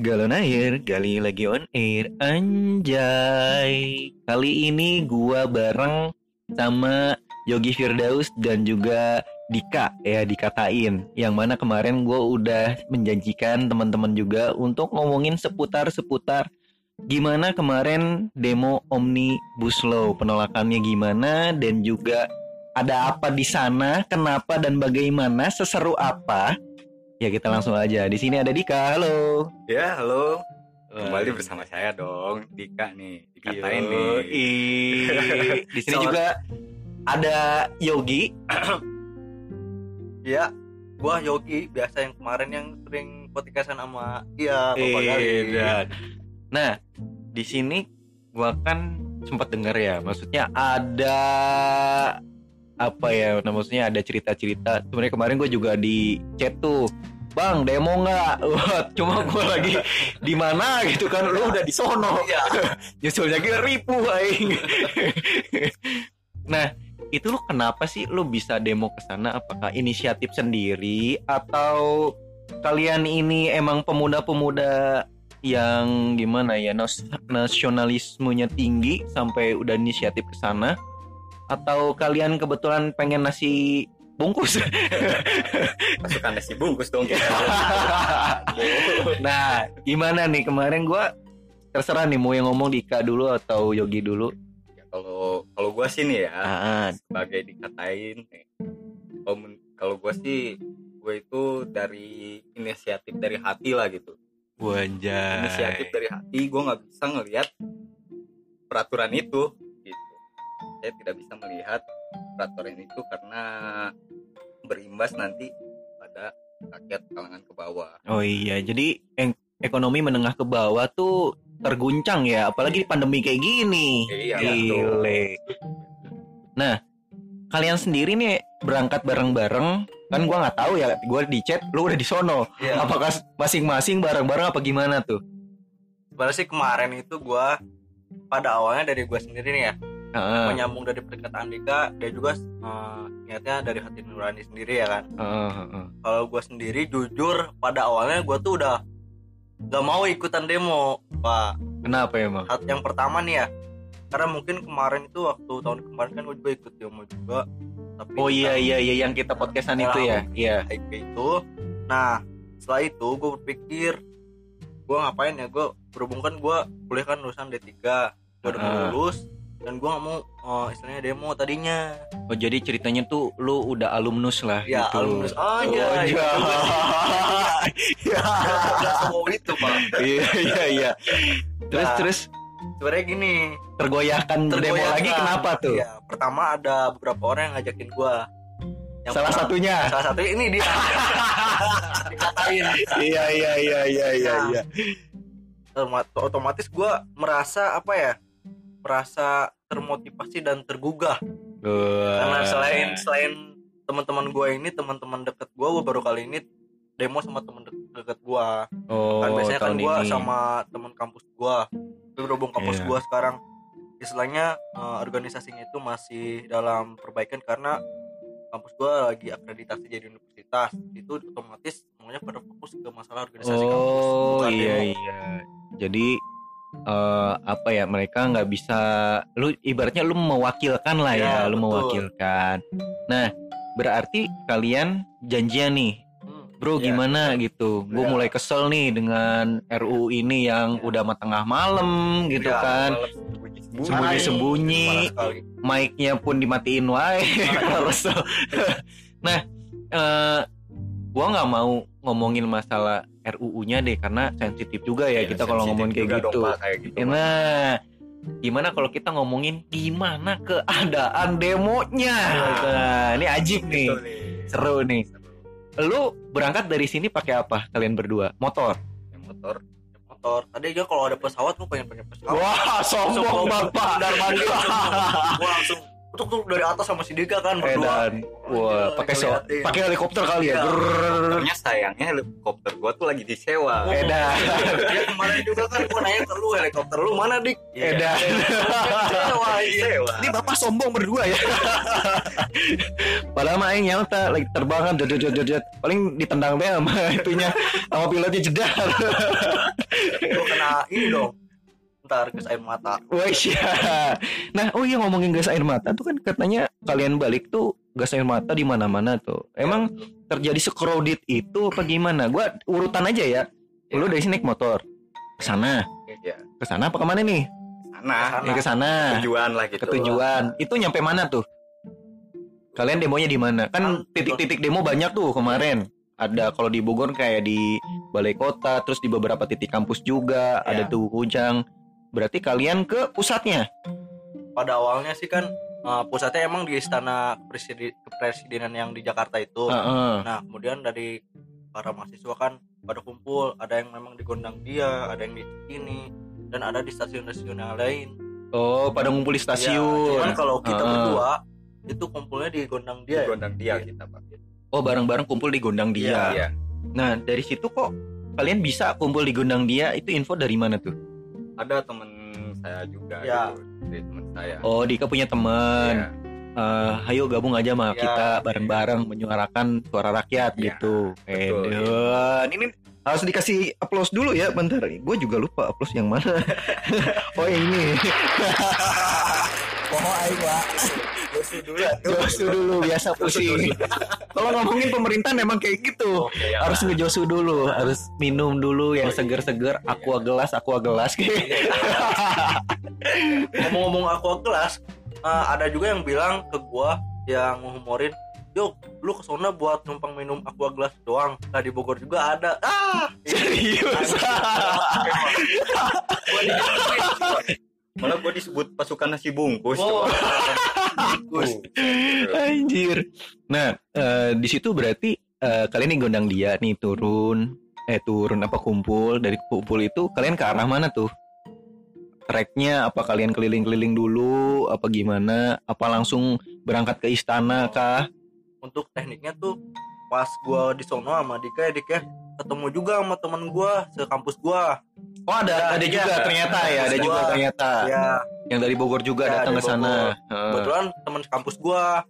Galon air, gali lagi on air, anjay. Kali ini gua bareng sama Yogi Firdaus dan juga Dika ya dikatain. Yang mana kemarin gua udah menjanjikan teman-teman juga untuk ngomongin seputar-seputar gimana kemarin demo Omnibus Law, penolakannya gimana dan juga ada apa di sana, kenapa dan bagaimana, seseru apa. Ya kita langsung aja. Di sini ada Dika. Halo. Ya, halo. Kembali bersama saya dong, Dika nih. Dikatain nih. Yoi. Di sini juga ada Yogi. Ya, gua Yogi biasa yang kemarin yang sering podcastan sama iya Bapak Gali. dan- Nah, di sini gua kan sempat dengar ya, maksudnya ada apa ya, nah, maksudnya ada cerita-cerita. Sebenarnya kemarin gue juga di chat tuh, bang demo nggak? Cuma gue lagi di mana gitu kan, lu udah di sono. Iya. Nyusulnya kira ribu aing. nah, itu lu kenapa sih lu bisa demo ke sana? Apakah inisiatif sendiri atau kalian ini emang pemuda-pemuda yang gimana ya nas- nasionalismenya tinggi sampai udah inisiatif ke sana? Atau kalian kebetulan pengen nasi bungkus? Pasukan nasi bungkus dong. nah, gimana nih kemarin gua terserah nih mau yang ngomong Dika dulu atau Yogi dulu. Ya, kalau kalau gua sih nih ya, Ah, sebagai dikatain. Kalau gua sih gue itu dari inisiatif dari hati lah gitu. Wanjay. Inisiatif dari hati, gue nggak bisa ngelihat peraturan itu. Saya tidak bisa melihat peraturan itu karena berimbas nanti pada rakyat kalangan ke bawah. Oh iya, jadi ek- ekonomi menengah ke bawah tuh terguncang ya, apalagi di pandemi kayak gini. Iya, Gile. Nah, kalian sendiri nih berangkat bareng-bareng, kan gua nggak tahu ya, gua di chat, lu udah di sono. Iya. Apakah masing-masing bareng-bareng apa gimana tuh? Sebenarnya sih kemarin itu gua pada awalnya dari gua sendiri nih ya, Heeh, menyambung dari perkataan Dika dan juga eh, niatnya dari hati nurani sendiri ya kan. heeh, heeh. Kalau gua sendiri jujur pada awalnya gua tuh udah gak mau ikutan demo, Pak. Kenapa emang? Saat yang pertama nih ya, karena mungkin kemarin itu waktu tahun kemarin kan gue juga ikut demo juga. Tapi Oh iya iya iya yang kita podcastan itu ya. Iya. Itu. Nah, setelah itu gue berpikir gue ngapain ya gue berhubung kan gue kuliah kan lulusan D3 gue udah Ah. lulus dan gue nggak mau eh, istilahnya demo tadinya Oh jadi ceritanya tuh lu udah alumnus lah ya gitu. alumnus oh, Oh, iya. Nggak semua itu pak Iya iya iya. Terus Nah, terus sebenarnya gini tergoyahkan demo tergoyahkan. lagi kenapa tuh? ya pertama ada beberapa orang yang ngajakin gue yang Salah pertama- satunya. salah satu ini dia dikatain Iya iya iya iya iya iya. Otoma- otomatis gue merasa apa ya merasa termotivasi dan tergugah. Karena selain selain teman-teman gue ini teman-teman deket gue gue baru kali ini demo sama teman de- deket gue oh, kan biasanya kan gue sama teman kampus gue tapi berhubung kampus Iya. gue sekarang. Istilahnya eh, organisasinya itu masih dalam perbaikan karena kampus gue lagi akreditasi jadi universitas. Itu otomatis semuanya pada fokus ke masalah organisasi kampus. Oh bukan iya demo. iya. Jadi eh apa ya mereka nggak bisa lu ibaratnya lu mewakilkan lah ya, Ya, lu betul. mewakilkan. Nah, berarti kalian janjian nih Hmm, Bro iya. gimana gitu Gue Ya. mulai kesel nih dengan RUU ini yang Ya. udah mah tengah malam gitu Ya, kan sembunyi-sembunyi. Mic-nya pun dimatiin wae kesel. Nah eh Gue nggak mau ngomongin masalah RUU-nya deh Karena sensitif juga ya, Ya, kita kalau ngomongin kayak juga dong, gitu Pak, kayak gitu. Nah Gimana kalau kita ngomongin gimana keadaan demonya Nah ini ajib nih Gitu nih. Seru nih. Lu berangkat dari sini pakai apa kalian berdua? Motor. Yang motor motor tadi aja kalau ada pesawat gue pengen pengen pesawat Wah, sombong Sombong. bapak. Dar mandir gue langsung tuk tuk dari atas sama si Dika kan berdua. Edan. Wah, pakai so, pakai helikopter kali ya. Iya. Ternyata sayangnya helikopter gua tuh lagi disewa. Edan. Ya kemarin juga kan gua nanya ke lu helikopter lu mana dik? Edan. Sewa iya. Ini bapak sombong berdua ya. Padahal mah aing nyata lagi terbang kan jod jod jod jod. Paling ditendang deh sama itunya sama pilotnya jedar. Gua kena ini dong. Ntar gas air mata. Wah iya. Nah, oh iya ngomongin gas air mata tuh kan katanya kalian balik tuh gas air mata di mana-mana tuh. Emang terjadi secrowded itu apa gimana? Gua urutan aja ya. Lu dari sini naik motor ke sana, Ya, ke sana apa ke mana nih? sana. Ya ke sana. Tujuan lah gitu. Ke tujuan. Itu nyampe mana tuh? Kalian demonya di mana? Kan titik-titik demo banyak tuh kemarin. Ada kalau di Bogor kayak di Balai Kota, terus di beberapa titik kampus juga, ada Ya. tuh Kujang. Berarti kalian ke pusatnya. Pada awalnya sih kan eh, pusatnya emang di istana presiden kepresidenan yang di Jakarta itu. Heeh. Nah, kemudian dari para mahasiswa kan pada kumpul, ada yang memang di Gondang Dia, ada yang di sini, dan ada di stasiun-stasiun yang lain. Oh, pada ngumpul di Ya, stasiun. cuman kalau kita Heeh. berdua itu kumpulnya di Gondang Di Dia. ya. gondang dia kita pak. Oh, bareng-bareng kumpul di Gondang Dia. Iya. Nah, dari situ kok kalian bisa kumpul di Gondang Dia? Itu info dari mana tuh? Ada temen saya juga. Ya. Gitu, dari temen saya. Oh, Dika punya teman. Iya. Eh, ayo gabung aja sama Ya, kita bareng-bareng menyuarakan suara rakyat Ya, gitu. betul, Edan. Ini harus dikasih applause dulu ya, bentar. Gue juga lupa applause yang mana. oh, yang ini. Oh, ayo, Pak. Dulu ya. Josu dulu biasa pusing. Kalau ngomongin pemerintah memang kayak gitu. Oke, ya. harus ngejosu dulu, harus minum dulu yang seger-seger, aqua gelas, aqua gelas kayak. Ngomong-ngomong aqua kelas, eh, ada juga yang bilang ke gua yang ngumorin, "Yo, lu ke sana buat numpang minum aqua gelas doang." Nah, di Bogor juga ada. Ah, Serius. Malah gue disebut pasukan nasi bungkus. Oh. Bungkus. Anjir. Nah, eh, di situ berarti eh, kalian nih gondang dia nih turun, eh turun apa kumpul dari kumpul itu kalian ke arah mana tuh? Treknya apa kalian keliling-keliling dulu apa gimana? Apa langsung berangkat ke istana kah? Untuk tekniknya tuh pas gua di sono sama Dika ya Dika ketemu juga sama temen gua sekampus gua. Oh ada ada Iya, juga iya. ternyata ya, ada Gua- juga ternyata. Ya, Yang dari Bogor juga Ya, datang ke sana. Kebetulan teman sekampus gua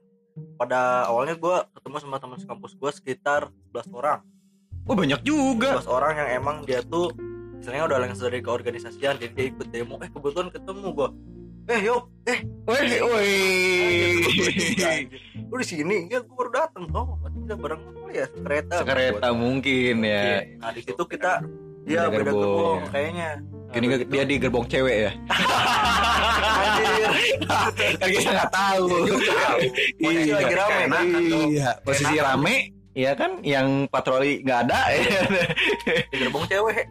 pada awalnya gua ketemu sama teman sekampus gua sekitar 11 orang. Oh banyak juga. 11 orang yang emang dia tuh misalnya udah langsung dari keorganisasian jadi dia ikut demo eh kebetulan ketemu gua eh yuk eh Woi, woi. lu di sini ya gua baru datang oh kita bareng ya kereta Kereta mungkin ya. nah di situ kita dia Beda gerbong. kayaknya Nah, Gini habis itu- dia di gerbong cewek ya. Kan kita nggak tahu. Posisi Iya. lagi rame Enak, Iya, posisi rame. Iya kan, yang patroli nggak ada. di gerbong cewek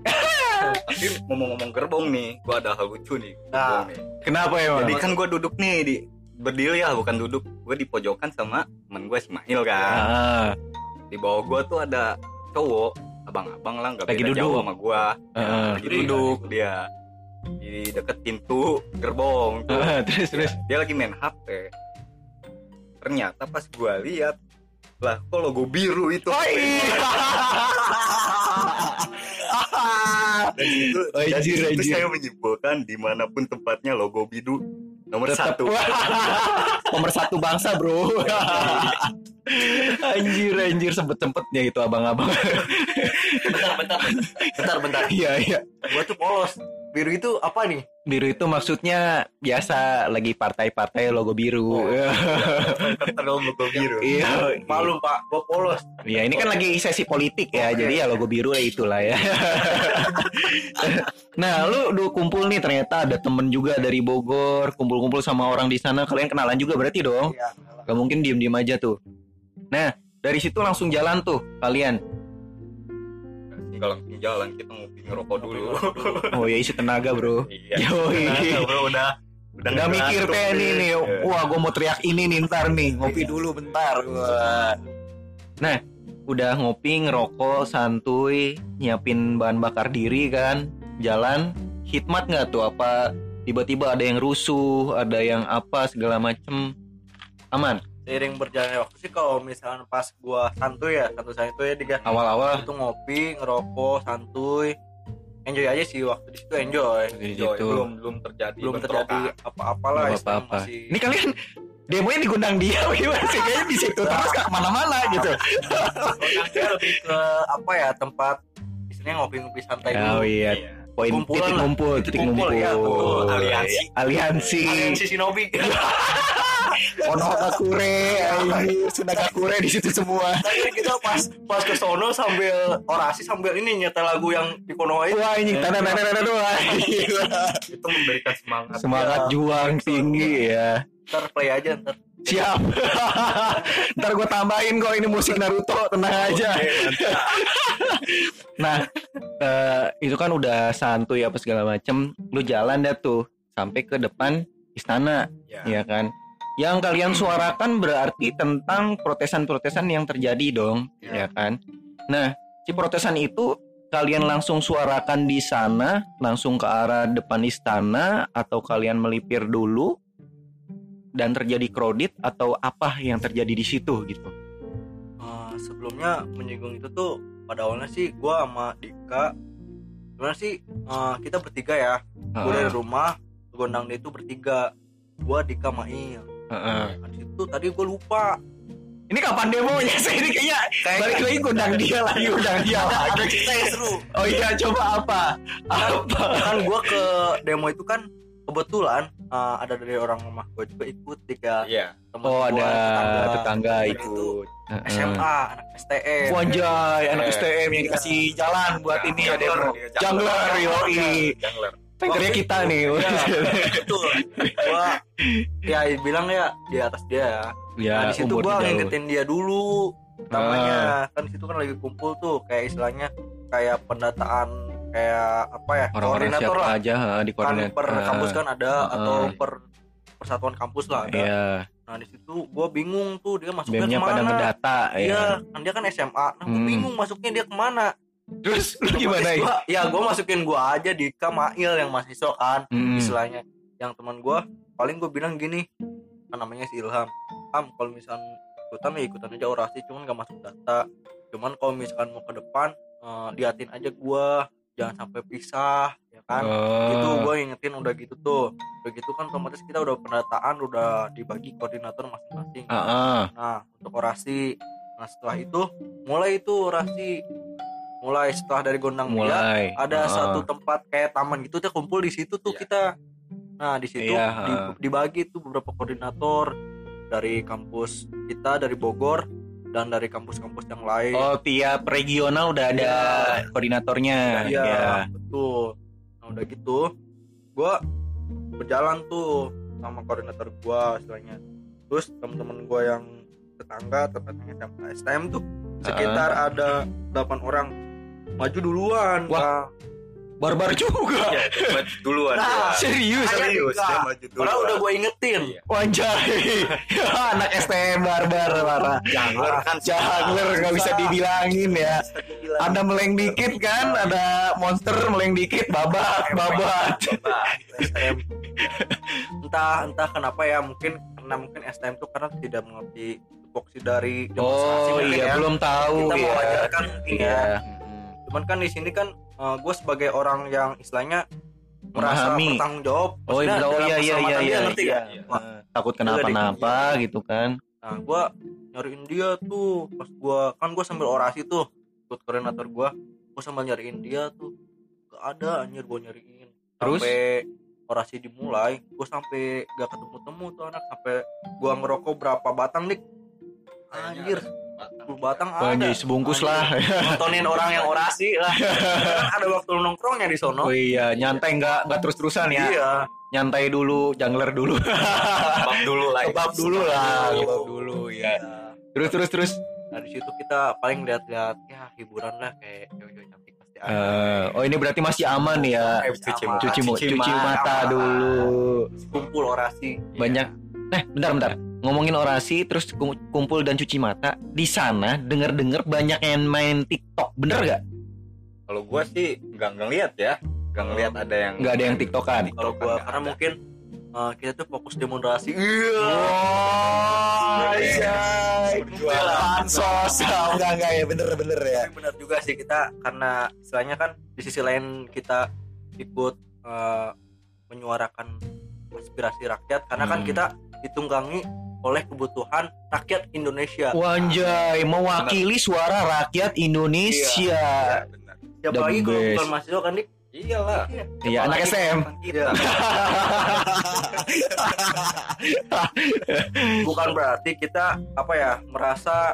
Tapi ngomong-ngomong gerbong nih, gue ada hal lucu nih. Nah. nih. Kenapa emang? Jadi kan gue duduk nih di berdiri ya, bukan duduk. Gue di pojokan sama temen gue Ismail kan. Ah, Di bawah gue tuh ada cowok, abang-abang lah, nggak Lagi beda duduk. jauh sama gue. ah, lagi duduk dia di deket pintu gerbong tuh. ah, terus terus. Dia lagi main HP. Ternyata pas gue lihat lah kok logo biru itu Oh iya. dan itu Oh, dan itu saya menyimpulkan di mana pun tempatnya logo biru nomor Tetap. satu Nomor satu bangsa bro. anjir anjir sempet sempetnya itu abang-abang. bentar bentar bentar bentar Iya iya. gua tuh polos biru itu apa nih Biru itu maksudnya biasa lagi partai-partai logo biru. Oh. terlalu logo biru Iya. malu pak gua polos Ya ini kan lagi sesi politik ya, jadi ya logo biru ya itulah ya. nah, lu udah kumpul nih ternyata ada temen juga dari Bogor, kumpul-kumpul sama orang di sana, kalian kenalan juga berarti dong? Iya. Gak mungkin diem-diem aja tuh. Nah, dari situ langsung jalan tuh kalian. Nggak langsung jalan kita ngopi ngerokok dulu Oh ya isi tenaga bro. iya. Nah, bro udah Udah nggak mikir ngantuk kayak nih nih, Iya. wah gue mau teriak ini nih ntar nih, ngopi dulu bentar. Wah. Nah, udah ngopi, ngerokok, santuy, nyiapin bahan bakar diri kan, jalan, hikmat nggak tuh apa tiba-tiba ada yang rusuh, ada yang apa segala macem. aman seiring berjalannya waktu sih kalau misalnya pas gua santuy ya santuy santuy ya diga. Awal-awal. Itu ngopi ngerokok santuy. Enjoy aja sih waktu di situ enjoy. Di Joy, situ. Belum belum terjadi belum bentrokan. terjadi apa-apalah Belum istilahnya apa-apa. masih ini kalian demonya digundang dia gimana sih? Kayaknya di situ terus gak ke mana-mana gitu. Lebih ke apa ya tempat istilahnya ngopi-ngopi santai oh dulu. iya. Iya. poin Kumpulan titik lah. ngumpul Titik titik kumpul, ngumpul. ya, betul. Aliansi. aliansi. Aliansi Shinobi ono kakure sudah kakure di situ semua. Tadi kita pas pas ke sono sambil orasi sambil ini nyetel lagu yang di Konoha itu wah ini. Tanda tanda tanda doa itu memberikan semangat. Semangat Ya. juang tinggi ya. Ntar play aja ntar. Siap. Ntar gue tambahin kok ini musik Naruto tenang aja. Nah eh, itu kan udah santuy apa segala macem. Lu jalan dah tuh sampai ke depan istana ya. ya kan yang kalian suarakan berarti tentang protesan-protesan yang terjadi dong Ya. ya kan? Nah si protesan itu kalian langsung suarakan di sana langsung ke arah depan istana atau kalian melipir dulu dan terjadi kredit atau apa yang terjadi di situ gitu? Eh, sebelumnya menyinggung itu tuh pada awalnya sih gua sama Dika sebenarnya sih eh, kita bertiga ya. Gua dari rumah gondang dia itu bertiga. Gua Dika Mail Heeh. nah, di situ tadi gua lupa ini kapan demonya sih ini kayaknya balik lagi undang dia lagi undang dia ada, lagi ada cerita yang seru oh iya coba apa apa kan gua ke demo itu kan kebetulan eh, ada dari orang rumah gua juga ikut tiga Iya. teman oh gua, ada tetangga Dan ikut itu. SMA anak STM Wanjay, anak Eh. STM yang dikasih jalan buat ini ya demo. Jungler, yoi. Jungler. Tankernya kita nih. Iya, betul gua ya bilang ya di atas dia ya, nah di situ gua ngingetin dia dulu namanya kan di situ kan lagi kumpul tuh kayak istilahnya kayak pendataan kayak apa ya Orang-orang koordinator siapa lah aja ha, di kan koordinat. per Ha, kampus kan ada Ah. atau per persatuan kampus lah ada Iya, nah di situ gua bingung tuh dia masuknya BEM-nya pada ke mana ngedata ya. Iya, kan dia kan SMA. Nah, gua Hmm. bingung masuknya dia ke mana. Terus lu gimana ya? Ya, gua masukin gua aja di Kamail yang mahasiswa kan, Hmm. istilahnya. Yang teman gua paling gua bilang gini, kan namanya si Ilham. Ham, kalau misalnya ikutan ya ikutan aja orasi, cuman gak masuk data. Cuman kalau misalkan mau ke depan, eh, liatin aja gua, jangan sampai pisah, ya kan. Oh. Itu gua ingetin udah gitu tuh. Udah gitu kan otomatis kita udah pendataan, udah dibagi koordinator masing-masing. Ah, ah. Nah, untuk orasi. Nah, setelah itu mulai itu orasi. Mulai setelah dari gondang mulia mulai. ada Ah. satu tempat kayak taman gitu kita kumpul di situ tuh Iya. kita. Nah, di situ Iya, di- ha. dibagi tuh beberapa koordinator dari kampus kita dari Bogor dan dari kampus-kampus yang lain. Oh, tiap regional udah ada koordinatornya. Iya, ya. betul. Nah, udah gitu, gua berjalan tuh sama koordinator gua istilahnya. Terus teman-teman gua yang tetangga, tetangga SMA STM tuh sekitar ada 8 orang maju duluan. Wah. Nah, Barbar juga. Iya, maju duluan. Nah, dia. Serius. Serius dia maju duluan. Padahal udah gua ingetin. Iya. Wanjay. Anak STM barbar parah. Jungler kan Jungler nggak bisa dibilangin ya. Bisa dibilang. Ada meleng dikit kan, ada monster meleng dikit, babat, babat. STM. entah entah kenapa ya mungkin karena mungkin STM tuh karena tidak mengerti tupoksi dari demonstrasi Oh iya, ya. belum tahu kita ya. mewajarkan mungkin ya. Iya. cuman kan di sini kan gue sebagai orang yang istilahnya merasa Memahami. bertanggung jawab Oh iya, oh, dalam iya, iya, iya, iya, ngerti iya. Iya. Wah, Eh, Takut kenapa-napa gitu kan. nah gue nyariin dia tuh pas gue kan gue sambil orasi tuh ikut koordinator gue gue sambil nyariin dia tuh gak ada anjir gue nyariin Terus? sampai orasi dimulai gue sampai gak ketemu temu tuh anak sampai gue ngerokok berapa batang nih anjir 10 batang ada Wanjay sebungkus lah. nontonin orang yang orasi lah Kan ada waktu nongkrongnya di sono Oh iya, nyantai nggak nggak terus-terusan ya. iya Nyantai dulu, jungler dulu. Bab dulu lah. Kebab dulu lah, kebab dulu ya. Terus terus terus. nah di situ kita paling lihat-lihat ya hiburan lah kayak cewek-cewek cantik pasti ada Eh, oh ini berarti masih aman ya. Eh, cuci. Cuci Cuci cuci mata. mata dulu. kumpul orasi Banyak. Eh, bentar bentar. Ngomongin orasi terus kum- kumpul dan cuci mata. Di sana denger-denger banyak yang main TikTok. Bener gak? Kalau gua sih nggak ngeliat ya, nggak ngeliat ada yang Nggak ada yang TikTokan. kalau gua nggak karena ada. mungkin eh, kita tuh fokus demonstrasi iya Wah, Iya. Berjualan. Bansos. Enggak enggak ya bener-bener ya. Tapi benar juga sih kita karena istilahnya kan di sisi lain kita ikut eh, menyuarakan aspirasi rakyat karena kan Hmm. kita ditunggangi oleh kebutuhan rakyat Indonesia. Wanjay, mewakili suara rakyat Indonesia. Ya, benar. Siapa the lagi kalau bukan mahasiswa kan dik? Iyalah. Iya, anak SM. Kita. bukan berarti kita apa ya merasa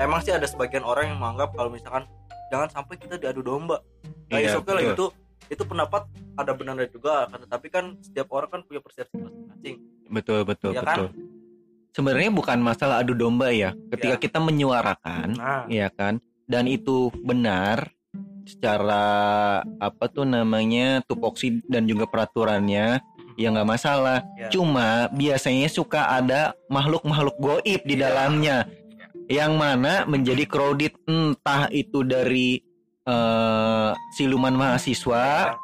emang sih ada sebagian orang yang menganggap kalau misalkan jangan sampai kita diadu domba. Nah, Iya, lah betul. itu itu pendapat ada benarnya juga kan tetapi kan setiap orang kan punya persepsi masing-masing. Betul, betul, Iya kan? betul. Sebenarnya bukan masalah adu domba ya. Ketika Iya. kita menyuarakan, Nah, ya kan, dan itu benar secara apa tuh namanya tupoksi dan juga peraturannya ya nggak masalah. Iya. Cuma biasanya suka ada makhluk-makhluk goib di Iya. dalamnya yang mana menjadi kredit entah itu dari eh, siluman mahasiswa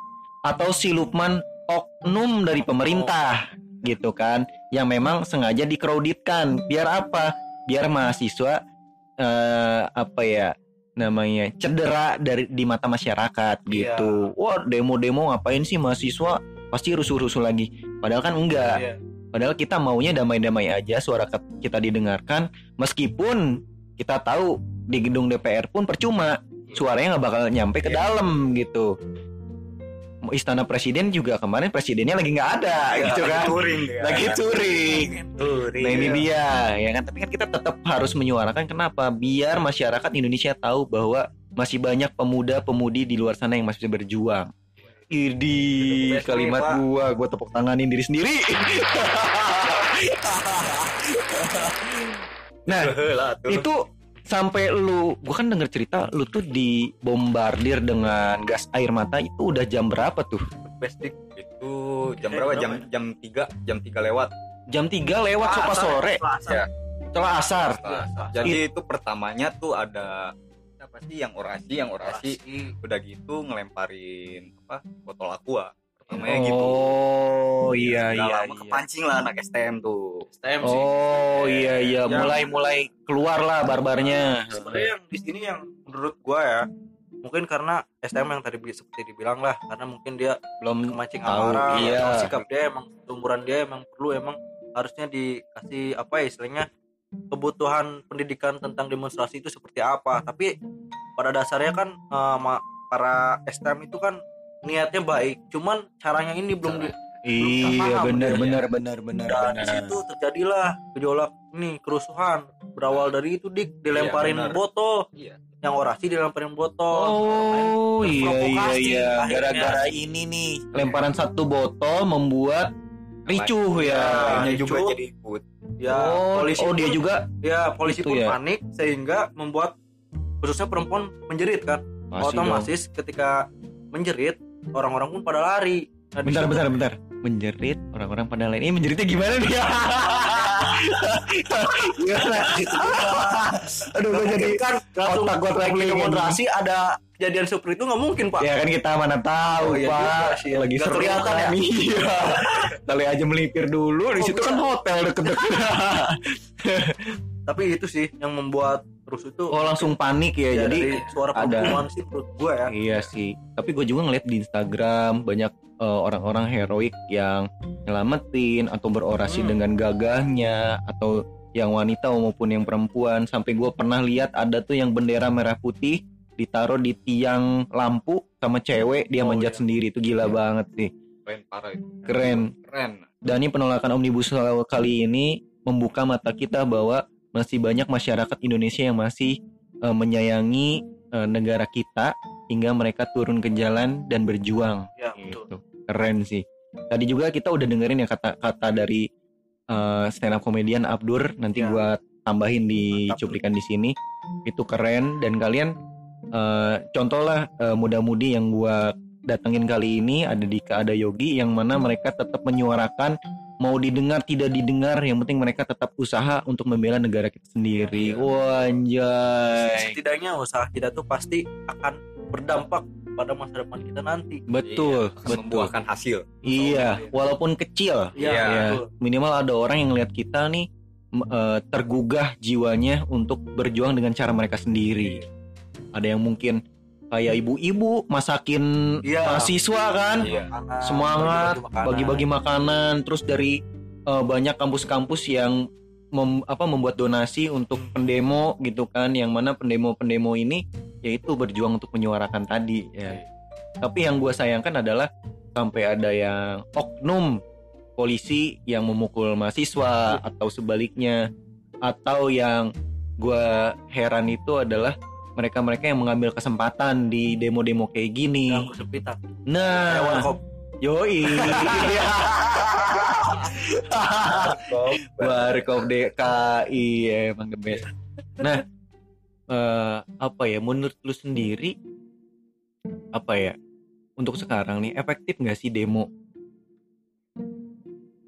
atau siluman oknum dari pemerintah gitu kan yang memang sengaja dikreditkan biar apa? Biar mahasiswa eh, apa ya namanya cedera dari di mata masyarakat gitu. Wah demo-demo ngapain sih mahasiswa? Pasti rusuh-rusuh lagi. Padahal kan enggak. Iya. Padahal kita maunya damai-damai aja suara kita didengarkan. Meskipun kita tahu di gedung DPR pun percuma. Suaranya nggak bakal nyampe ke Iya. dalam gitu. Istana Presiden juga kemarin presidennya lagi nggak ada gitu Lagi kan. touring dia. Lagi touring. touring. Nah ini dia ya kan. Tapi kan kita tetap harus menyuarakan kenapa? Biar masyarakat Indonesia tahu bahwa masih banyak pemuda-pemudi di luar sana yang masih berjuang. Idi kalimat gua, gua tepuk tanganin diri sendiri. nah, itu sampai lu gua kan denger cerita lu tuh dibombardir dengan gas air mata itu udah jam berapa tuh? Best dik. itu jam Eh, berapa? Jam jam 3, jam 3 lewat. Jam 3 lewat sopa sore Selasa. Ya. setelah asar. Selasa. Jadi itu pertamanya tuh ada apa sih yang orasi, yang orasi Orasi. udah gitu ngelemparin apa? botol aqua. Pertamanya gitu. Oh iya Nggak iya. lama iya. kepancing lah anak STM tuh. STM sih. Oh iya iya Yang- mulai mulai keluar lah barbarnya. Sebenarnya yang di sini yang menurut gua ya mungkin karena STM yang tadi seperti dibilang lah karena mungkin dia Belum kemancing Tahu, amarah iya. sikap dia emang umuran dia emang perlu emang harusnya dikasih apa ya istilahnya kebutuhan pendidikan tentang demonstrasi itu seperti apa tapi pada dasarnya kan ma- para STM itu kan niatnya baik cuman caranya ini belum di, Iya benar dia. benar benar benar dan di benar. situ terjadilah gejolak ini kerusuhan berawal dari itu dik dilemparin benar. botol Iya. yang orasi dilemparin botol Oh iya iya iya akhirnya. gara-gara ini nih lemparan satu botol membuat ricuh ya. Dia ricuh. juga jadi ikut. ya oh, polisi oh dia pun- juga ya polisi Itu pun ya. panik sehingga membuat khususnya perempuan menjerit kan Masih dong. otomatis ketika menjerit orang-orang pun pada lari Nah, di Bentar situ- bentar bentar. Menjerit orang-orang pada lain. Ini menjeritnya gimana nih? gimana? Aduh gue jadi kan langsung lagi traveling demonstrasi ada kejadian seperti itu nggak mungkin pak Ya kan kita mana tahu, Oh, iya Pak. juga sih, ya. Lagi seru kelihatan kan. ya? Iya. Kali aja melipir dulu, di Oh, situ kan hotel deket-deket. tapi itu sih yang membuat rusuh itu oh, langsung panik ya. ya, Jadi suara ada- perempuan sih menurut gua ya Iya sih. Tapi gue juga ngeliat di Instagram banyak eh, orang-orang heroik yang nyelamatin atau berorasi Hmm. dengan gagahnya atau yang wanita maupun yang perempuan. Sampai gue pernah lihat ada tuh yang bendera merah putih ditaruh di tiang lampu sama cewek dia Oh, manjat iya. sendiri itu gila Iya. banget sih. Keren parah itu. Keren. Keren. Dan ini penolakan omnibus law kali ini membuka mata kita bahwa masih banyak masyarakat Indonesia yang masih eh, menyayangi eh, negara kita hingga mereka turun ke jalan dan berjuang. ya betul Gitu. Keren sih. Tadi juga kita udah dengerin ya kata-kata dari eh, stand up komedian Abdur. Nanti Ya. gua tambahin di Mantap. cuplikan di sini. Itu keren dan kalian eh, contohlah eh, muda-mudi yang gua datengin kali ini ada Dika ada Yogi yang mana mereka tetap menyuarakan mau didengar tidak didengar yang penting mereka tetap usaha untuk membela negara kita sendiri. Iya. Wanjay. setidaknya usaha kita tuh pasti akan berdampak pada masa depan kita nanti betul Iya, akan betul membuahkan hasil iya walaupun kecil Iya, Iya. betul. minimal ada orang yang ngeliat kita nih eh, tergugah jiwanya untuk berjuang dengan cara mereka sendiri ada yang mungkin kayak ibu-ibu masakin Iya. mahasiswa kan? Iya. Makanan, semangat makanan. bagi-bagi makanan. Terus dari eh, banyak kampus-kampus yang mem- apa membuat donasi untuk pendemo gitu kan. Yang mana pendemo-pendemo ini yaitu berjuang untuk menyuarakan tadi ya. Tapi yang gue sayangkan adalah sampai ada yang oknum polisi yang memukul mahasiswa atau sebaliknya. Atau yang gue heran itu adalah mereka-mereka yang mengambil kesempatan di demo-demo kayak gini yang kesempitan nah Yoi. Warkop DKI emang the best. Nah, eh, apa ya menurut lu sendiri apa ya untuk sekarang nih efektif nggak sih demo?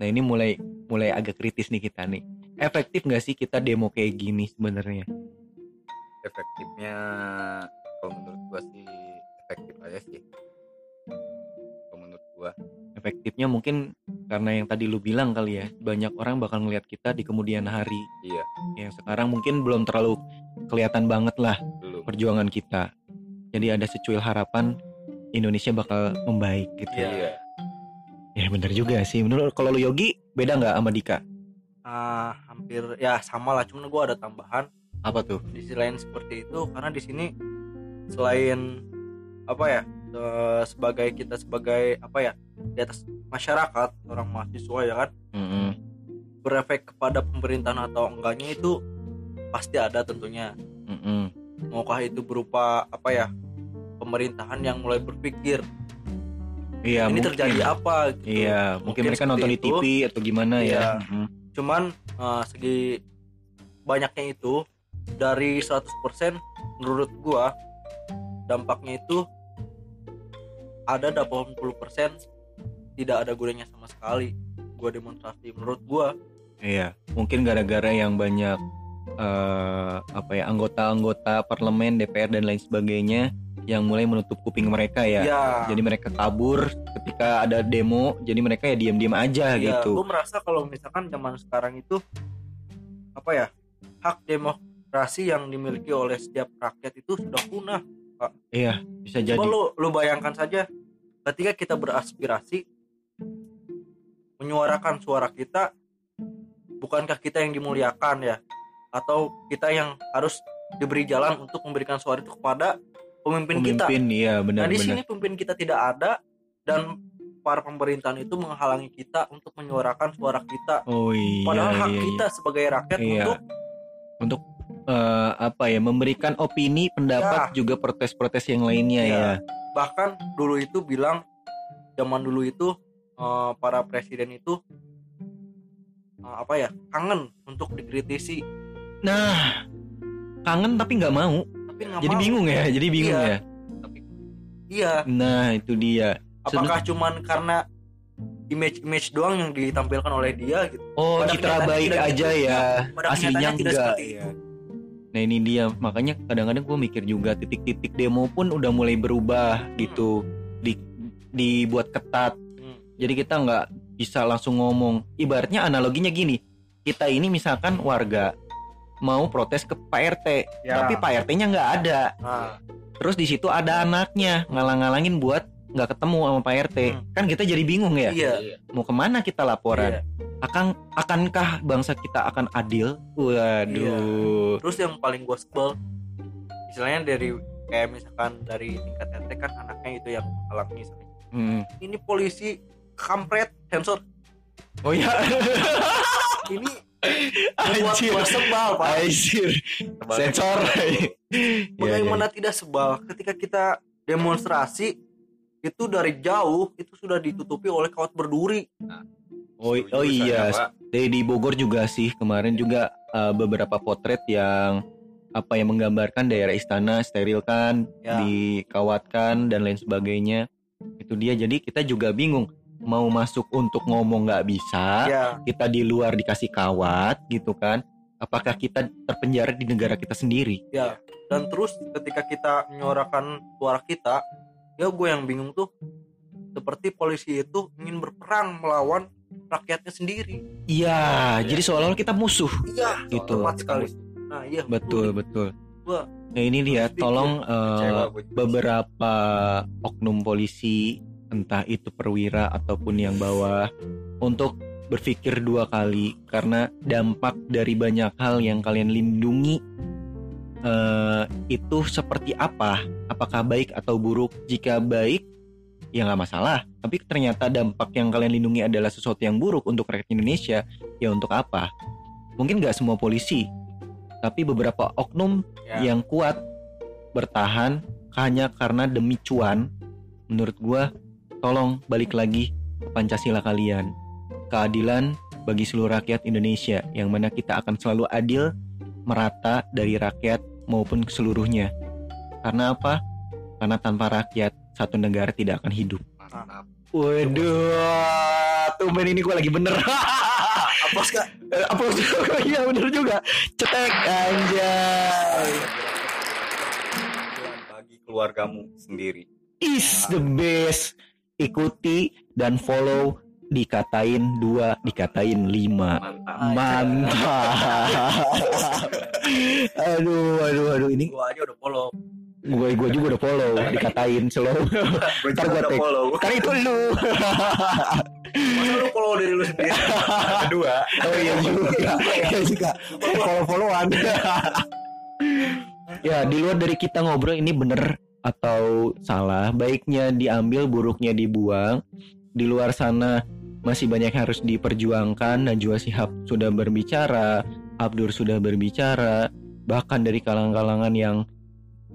Nah ini mulai mulai agak kritis nih kita nih. Efektif nggak sih kita demo kayak gini sebenarnya? Efektifnya kalau menurut gua sih efektif aja sih kalau menurut gua Efektifnya mungkin karena yang tadi lu bilang kali ya banyak orang bakal ngelihat kita di kemudian hari. iya Yang sekarang mungkin belum terlalu kelihatan banget lah belum perjuangan kita. Jadi ada secuil harapan Indonesia bakal membaik gitu. iya Ya bener juga sih. Menurut kalau lu Yogi beda nggak sama Dika? Ah, hampir ya sama lah cuman gua ada tambahan Apa tuh? di sisi lain seperti itu karena di sini selain apa ya eh, sebagai kita sebagai apa ya di atas masyarakat orang mahasiswa ya kan Mm-mm. berefek kepada pemerintahan atau enggaknya itu pasti ada tentunya Mm-mm. maukah itu berupa apa ya pemerintahan yang mulai berpikir Iya ini mungkin. terjadi apa gitu. Iya mungkin, mereka seperti nonton di. TV atau gimana Iya. ya. Mm-mm. cuman eh, segi banyaknya itu dari 100% menurut gua dampaknya itu ada 80% tidak ada gunanya sama sekali gua demonstrasi menurut gua Iya. Mungkin gara-gara yang banyak eh, apa ya anggota-anggota parlemen, DPR dan lain sebagainya yang mulai menutup kuping mereka ya. ya Jadi mereka kabur ketika ada demo. Jadi mereka ya diam-diam aja ya, gitu. gua merasa kalau misalkan zaman sekarang itu apa ya hak demokrasi yang dimiliki oleh setiap rakyat itu sudah punah Iya, bisa jadi. Coba lu lu bayangkan saja ketika kita beraspirasi menyuarakan suara kita bukankah kita yang dimuliakan ya atau kita yang harus diberi jalan untuk memberikan suara itu kepada pemimpin, kita. Pemimpin, iya Nah, di sini pemimpin kita tidak ada dan para pemerintahan itu menghalangi kita untuk menyuarakan suara kita. Oh iya. Padahal hak iya, kita sebagai rakyat Iya. untuk untuk eh, apa ya memberikan opini, pendapat juga protes-protes yang lainnya Iya. ya. bahkan dulu itu bilang zaman dulu itu eh, para presiden itu eh, apa ya kangen untuk dikritisi Nah, kangen tapi nggak mau. tapi nggak Jadi mau. bingung ya, jadi bingung Iya. ya. tapi iya Nah, itu dia. apakah cuman karena image-image doang yang ditampilkan oleh dia gitu Oh, Pada citra baik aja gitu. ya. Pada Aslinya kenyataannya tidak enggak. seperti Iya. itu. Nah, ini dia. Makanya kadang-kadang gue mikir juga titik-titik demo pun udah mulai berubah gitu. Di dibuat ketat. Hmm. Jadi kita nggak bisa langsung ngomong. Ibaratnya analoginya gini. Kita ini misalkan warga mau protes ke Pak RT, Ya. tapi Pak RT-nya nggak ada. Terus di situ ada anaknya ngalang-ngalangin buat nggak ketemu sama Pak RT. Hmm. Kan kita jadi bingung ya. iya, Mau ke mana kita laporan? iya. Akan akankah bangsa kita akan adil? Waduh. terus yang paling gue sebel istilahnya dari kayak misalkan dari tingkat RT kan anaknya itu yang menghalangi misalnya Hmm. ini polisi kampret sensor Oh ya. ini membuat Anjir. gua sebal pak Anjir. Sensor. gitu. Iya, bagaimana tidak sebal ketika kita demonstrasi itu dari jauh itu sudah ditutupi oleh kawat berduri Oh, oh iya, di, Bogor juga sih kemarin juga uh, beberapa potret yang apa yang menggambarkan daerah istana steril kan, Ya. dikawatkan dan lain sebagainya. Itu dia. Jadi kita juga bingung mau masuk untuk ngomong nggak bisa, ya kita di luar dikasih kawat gitu kan. Apakah kita terpenjara di negara kita sendiri? ya dan terus ketika kita menyuarakan suara kita ya gue yang bingung tuh seperti polisi itu ingin berperang melawan rakyatnya sendiri Iya, jadi seolah-olah kita musuh. iya Gitu. tepat sekali nah iya Betul, betul. Gua- Nah ini dia, Sedikit tolong juga. beberapa oknum polisi, entah itu perwira ataupun yang bawah, untuk berpikir dua kali karena dampak dari banyak hal yang kalian lindungi eh, itu seperti apa? Apakah baik atau buruk? Jika baik, ya nggak masalah. Tapi ternyata dampak yang kalian lindungi adalah sesuatu yang buruk untuk rakyat Indonesia, ya untuk apa? Mungkin nggak semua polisi, tapi beberapa oknum Ya. yang kuat bertahan hanya karena demi cuan. Menurut gua, tolong balik lagi ke Pancasila kalian. Keadilan bagi seluruh rakyat Indonesia yang mana kita akan selalu adil, merata dari rakyat maupun seluruhnya. Karena apa? Karena tanpa rakyat satu negara tidak akan hidup. Mantap. Waduh, tumben ini gua lagi bener. Aplos kak Eh, Aplaus juga, iya bener juga. Cetek anjay. Bagi keluargamu sendiri is the best. Ikuti dan follow dikatain dua, dikatain lima. mantap Mantap. aduh, aduh, aduh. Ini gue aja udah follow gue gue juga udah follow, dikatain slow. gue Ntar udah tag. follow Kan itu lu. masa lu follow diri lu sendiri kedua Oh iya juga. Iya juga. Follow followan. ya di luar dari kita ngobrol ini bener atau salah, baiknya diambil, buruknya dibuang. Di luar sana masih banyak yang harus diperjuangkan dan juga Sihab sudah berbicara, Abdur sudah berbicara, bahkan dari kalangan-kalangan yang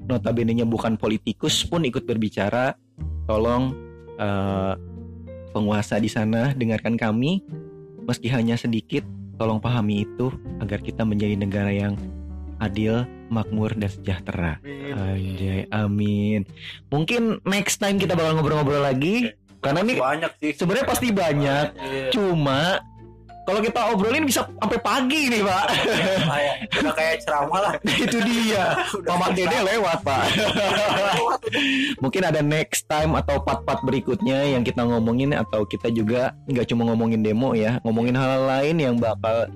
notabene-nya bukan politikus pun ikut berbicara. Tolong eh, penguasa di sana dengarkan kami meski hanya sedikit, tolong pahami itu agar kita menjadi negara yang adil, makmur dan sejahtera. Anjay, amin. Mungkin next time kita bakal ngobrol-ngobrol lagi karena ini banyak sih sebenarnya pasti banyak. Iya. Cuma kalau kita obrolin bisa sampai pagi nih, Pak. kayak udah kayak ceramah lah itu dia. Mama Dede lewat, Pak. Mungkin ada next time atau part-part berikutnya yang kita ngomongin atau kita juga nggak cuma ngomongin demo ya, ngomongin hal lain yang bakal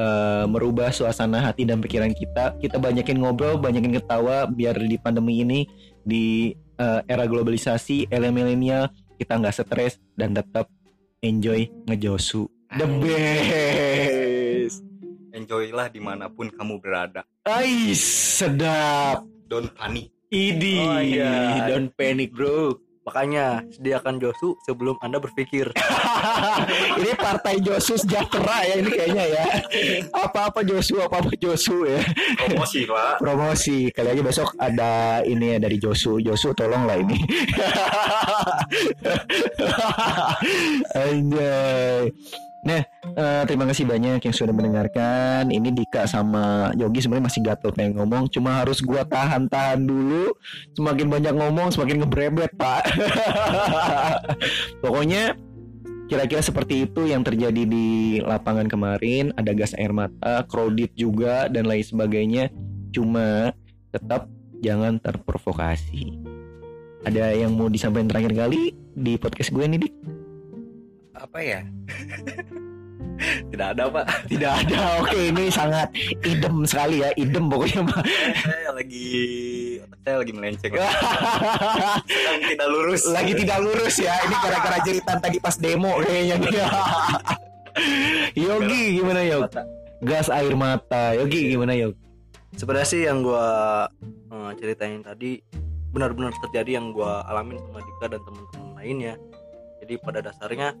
eh, merubah suasana hati dan pikiran kita. Kita banyakin ngobrol, banyakin ketawa biar di pandemi ini di eh, era globalisasi, era milenial kita nggak stres dan tetap enjoy ngejosu. The best. enjoylah di mana pun kamu berada Ais, sedap. don't panik Idi, Oh, iya. don't panic bro. makanya sediakan Josu sebelum anda berpikir ini partai Josu sejahtera ya ini kayaknya ya. Apa-apa Josu, apa-apa Josu ya. promosi pak Promosi. Kali aja besok ada ini ya dari Josu. Josu tolonglah ini. Anjay. Nah, eh, terima kasih banyak yang sudah mendengarkan. Ini Dika sama Yogi sebenarnya masih gatel pengen ngomong, cuma harus gua tahan-tahan dulu. Semakin banyak ngomong, semakin ngebrebet, Pak. Pokoknya kira-kira seperti itu yang terjadi di lapangan kemarin. Ada gas air mata, krodit juga dan lain sebagainya. Cuma tetap jangan terprovokasi. Ada yang mau disampaikan terakhir kali di podcast gue nih, Dik? Apa ya tidak ada pak Tidak ada. Oke, ini sangat idem sekali ya, idem pokoknya. Pak. saya lagi saya lagi melenceng Sedang tidak lurus Lagi tidak lurus ya. Ini gara-gara jeritan tadi pas demo kayaknya. Yogi gimana Yog? Gas air mata. Yogi gimana Yog? sebenarnya sih yang gua eh, ceritain tadi benar-benar terjadi yang gua alamin sama Dika dan teman-teman lainnya jadi pada dasarnya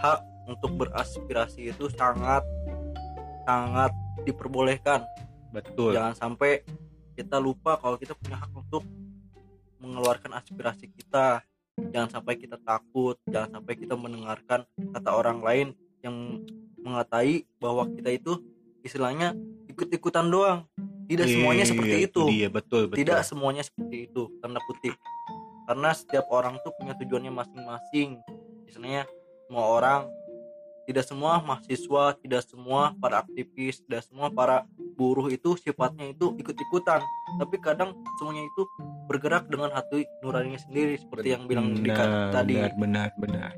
hak untuk beraspirasi itu sangat sangat diperbolehkan. Betul. jangan sampai kita lupa kalau kita punya hak untuk mengeluarkan aspirasi kita. Jangan sampai kita takut jangan sampai kita mendengarkan kata orang lain yang mengatai bahwa kita itu istilahnya ikut-ikutan doang. Tidak semuanya seperti Iya, itu. Dia betul betul. tidak semuanya seperti itu tanda kutip. Karena setiap orang tuh punya tujuannya masing-masing. Misalnya semua orang. Tidak semua mahasiswa tidak semua para aktivis tidak semua para buruh itu sifatnya itu ikut-ikutan. Tapi kadang semuanya itu bergerak dengan hati nuraninya sendiri seperti yang bilang Benar, tadi. benar benar benar.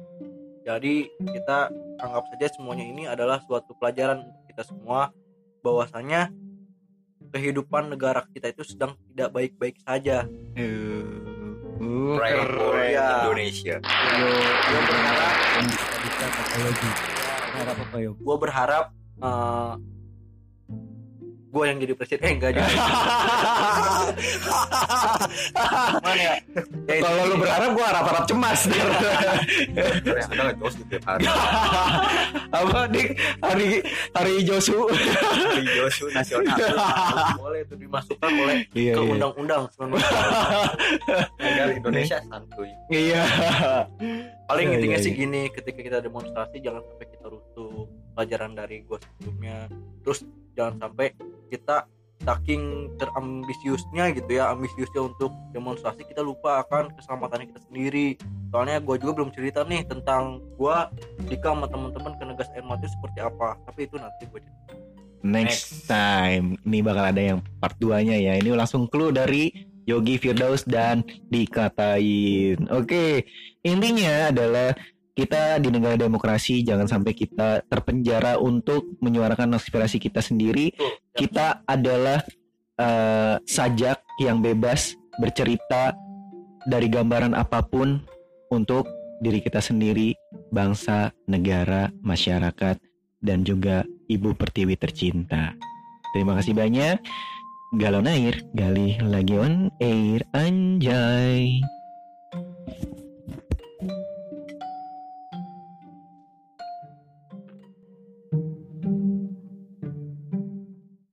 Jadi kita anggap saja semuanya ini adalah suatu pelajaran untuk kita semua bahwasanya kehidupan negara kita itu sedang tidak baik-baik saja. Uh, For ya. Indonesia gue berharap bisa kata Yogi harap apa Yogi gue berharap gue yang jadi presiden eh enggak jadi mana ya? Ya, kalau lu berharap gua harap-harap cemas. Karena ada nggak jauh gitu hari. Apa dik? Hari hari Josu. Hari Josu nasional. Boleh itu dimasukkan oleh iya ke iya. undang-undang. Agar Indonesia santuy. Iya. Paling Iya, intinya iya, sih iya. gini ketika kita demonstrasi jangan sampai kita rusuh pelajaran dari gue sebelumnya. Terus jangan sampai kita saking terambisiusnya gitu ya ambisiusnya untuk demonstrasi kita lupa akan keselamatan kita sendiri. Soalnya gue juga belum cerita nih tentang gue Dika sama teman-teman ke Negas Air Mati seperti apa tapi itu nanti gue cerita. Next time ini bakal ada yang part 2 nya ya. Ini langsung clue dari Yogi Firdaus dan dikatain oke intinya adalah kita di negara demokrasi jangan sampai kita terpenjara untuk menyuarakan aspirasi kita sendiri Betul. kita adalah eh, sajak yang bebas bercerita dari gambaran apa pun untuk diri kita sendiri, bangsa, negara, masyarakat, dan juga ibu pertiwi tercinta. Terima kasih banyak. Galon Air, gali lagi on air anjay.